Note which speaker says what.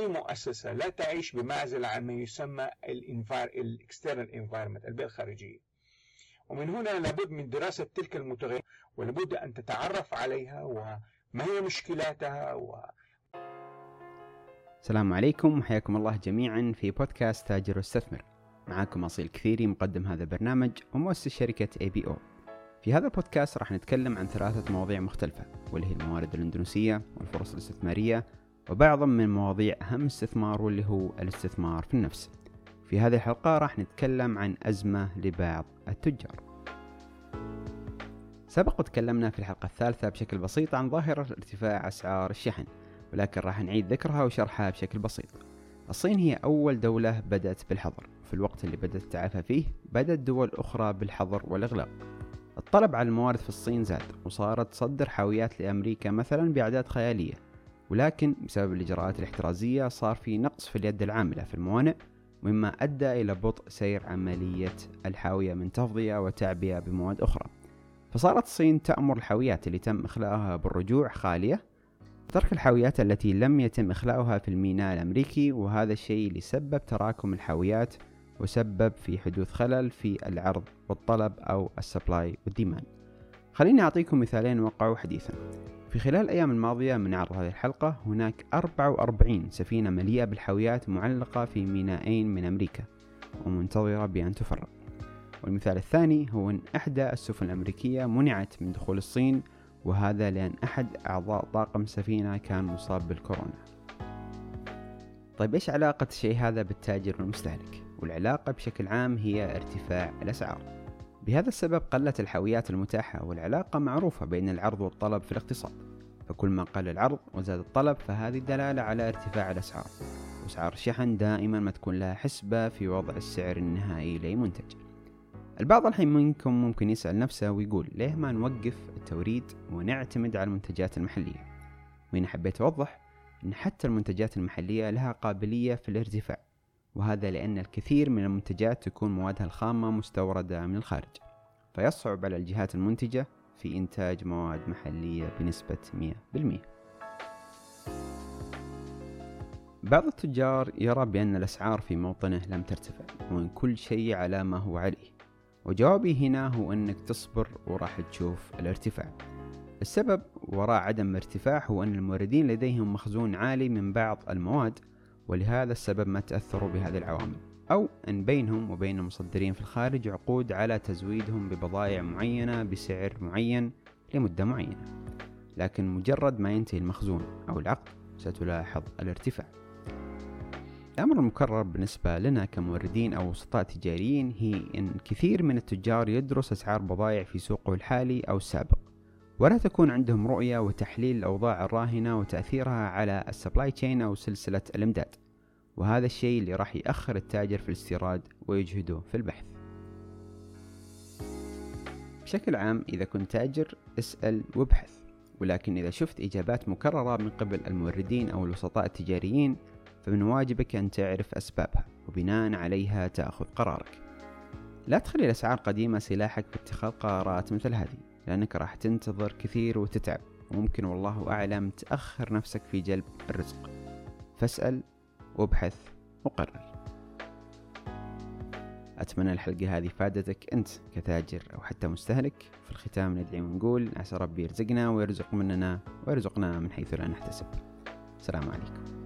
Speaker 1: أي مؤسسة لا تعيش بمعزل عن ما يسمى ال external environment البيئة الخارجية. ومن هنا لابد من دراسة تلك المتغيرات ولابد أن تتعرف عليها وما هي مشكلاتها و...
Speaker 2: السلام عليكم وحياكم الله جميعا في بودكاست تاجر واستثمر معاكم أصيل كثيري مقدم هذا البرنامج ومؤسس شركة اي بي أو في هذا البودكاست راح نتكلم عن ثلاثة مواضيع مختلفة واللي هي الموارد الإندونيسية والفرص الاستثمارية وبعضا من مواضيع أهم استثمار واللي هو الاستثمار في النفس. في هذه الحلقة راح نتكلم عن أزمة لبعض التجار. سبق وتكلمنا في الحلقة الثالثة بشكل بسيط عن ظاهرة ارتفاع أسعار الشحن ولكن راح نعيد ذكرها وشرحها بشكل بسيط. الصين هي أول دولة بدأت بالحظر. في الوقت اللي بدأت التعافى فيه بدأت دول أخرى بالحظر والإغلاق. الطلب على الموارد في الصين زاد وصارت تصدر حاويات لأمريكا مثلا بأعداد خيالية. ولكن بسبب الإجراءات الاحترازية صار في نقص في اليد العاملة في الموانئ مما أدى إلى بطء سير عملية الحاوية من تفضية وتعبئة بمواد أخرى. فصارت الصين تأمر الحاويات اللي تم إخلاؤها بالرجوع خالية ترك الحاويات التي لم يتم إخلاؤها في الميناء الأمريكي وهذا الشيء اللي سبب تراكم الحاويات وسبب في حدوث خلل في العرض والطلب أو السبلاي والديمان خليني أعطيكم مثالين وقعوا حديثا. في خلال الأيام الماضية من عرض هذه الحلقة هناك 44 سفينة مليئة بالحاويات معلقة في مينائين من أمريكا ومنتظرة بأن تفرغ. والمثال الثاني هو أن إحدى السفن الأمريكية منعت من دخول الصين وهذا لأن أحد أعضاء طاقم السفينة كان مصاب بالكورونا. طيب إيش علاقة الشيء هذا بالتاجر والمستهلك؟ والعلاقة بشكل عام هي ارتفاع الأسعار. بهذا السبب قلت الحاويات المتاحة والعلاقة معروفة بين العرض والطلب في الاقتصاد. فكل ما قل العرض وزاد الطلب فهذه دلالة على ارتفاع الأسعار. وأسعار الشحن دائما ما تكون لها حسبة في وضع السعر النهائي لأي منتج البعض الحين منكم ممكن يسأل نفسه ويقول ليه ما نوقف التوريد ونعتمد على المنتجات المحلية؟ وهنا حبيت أوضح أن حتى المنتجات المحلية لها قابلية في الارتفاع. وهذا لأن الكثير من المنتجات تكون موادها الخامة مستوردة من الخارج. فيصعب على الجهات المنتجة في إنتاج مواد محلية بنسبة 100% بعض التجار يرى بأن الأسعار في موطنه لم ترتفع وأن كل شيء على ما هو عليه. وجوابي هنا هو أنك تصبر وراح تشوف الارتفاع. السبب وراء عدم الارتفاع هو أن الموردين لديهم مخزون عالي من بعض المواد ولهذا السبب ما تأثروا بهذه العوامل. أو أن بينهم وبين المصدرين في الخارج عقود على تزويدهم ببضائع معينة بسعر معين لمدة معينة. لكن مجرد ما ينتهي المخزون أو العقد ستلاحظ الارتفاع. الأمر المكرر بالنسبة لنا كموردين أو وسطاء تجاريين هي أن كثير من التجار يدرس أسعار بضائع في سوقه الحالي أو السابق. ولا تكون عندهم رؤية وتحليل الأوضاع الراهنة وتأثيرها على ال supply chain أو سلسلة الإمداد. وهذا الشيء اللي راح يأخر التاجر في الاستيراد ويجهده في البحث. بشكل عام إذا كنت تاجر اسأل وابحث. ولكن إذا شفت إجابات مكررة من قبل الموردين أو الوسطاء التجاريين فمن واجبك أن تعرف أسبابها وبناء عليها تأخذ قرارك. لا تخلي الأسعار قديمة سلاحك في اتخاذ قرارات مثل هذه. لأنك راح تنتظر كثير وتتعب. وممكن والله أعلم تأخر نفسك في جلب الرزق. فاسأل وابحث وقرر أتمنى الحلقة هذه فادتك أنت كتاجر أو حتى مستهلك. في الختام ندعي ونقول عسى ربي يرزقنا ويرزق مننا ويرزقنا من حيث لا نحتسب. السلام عليكم.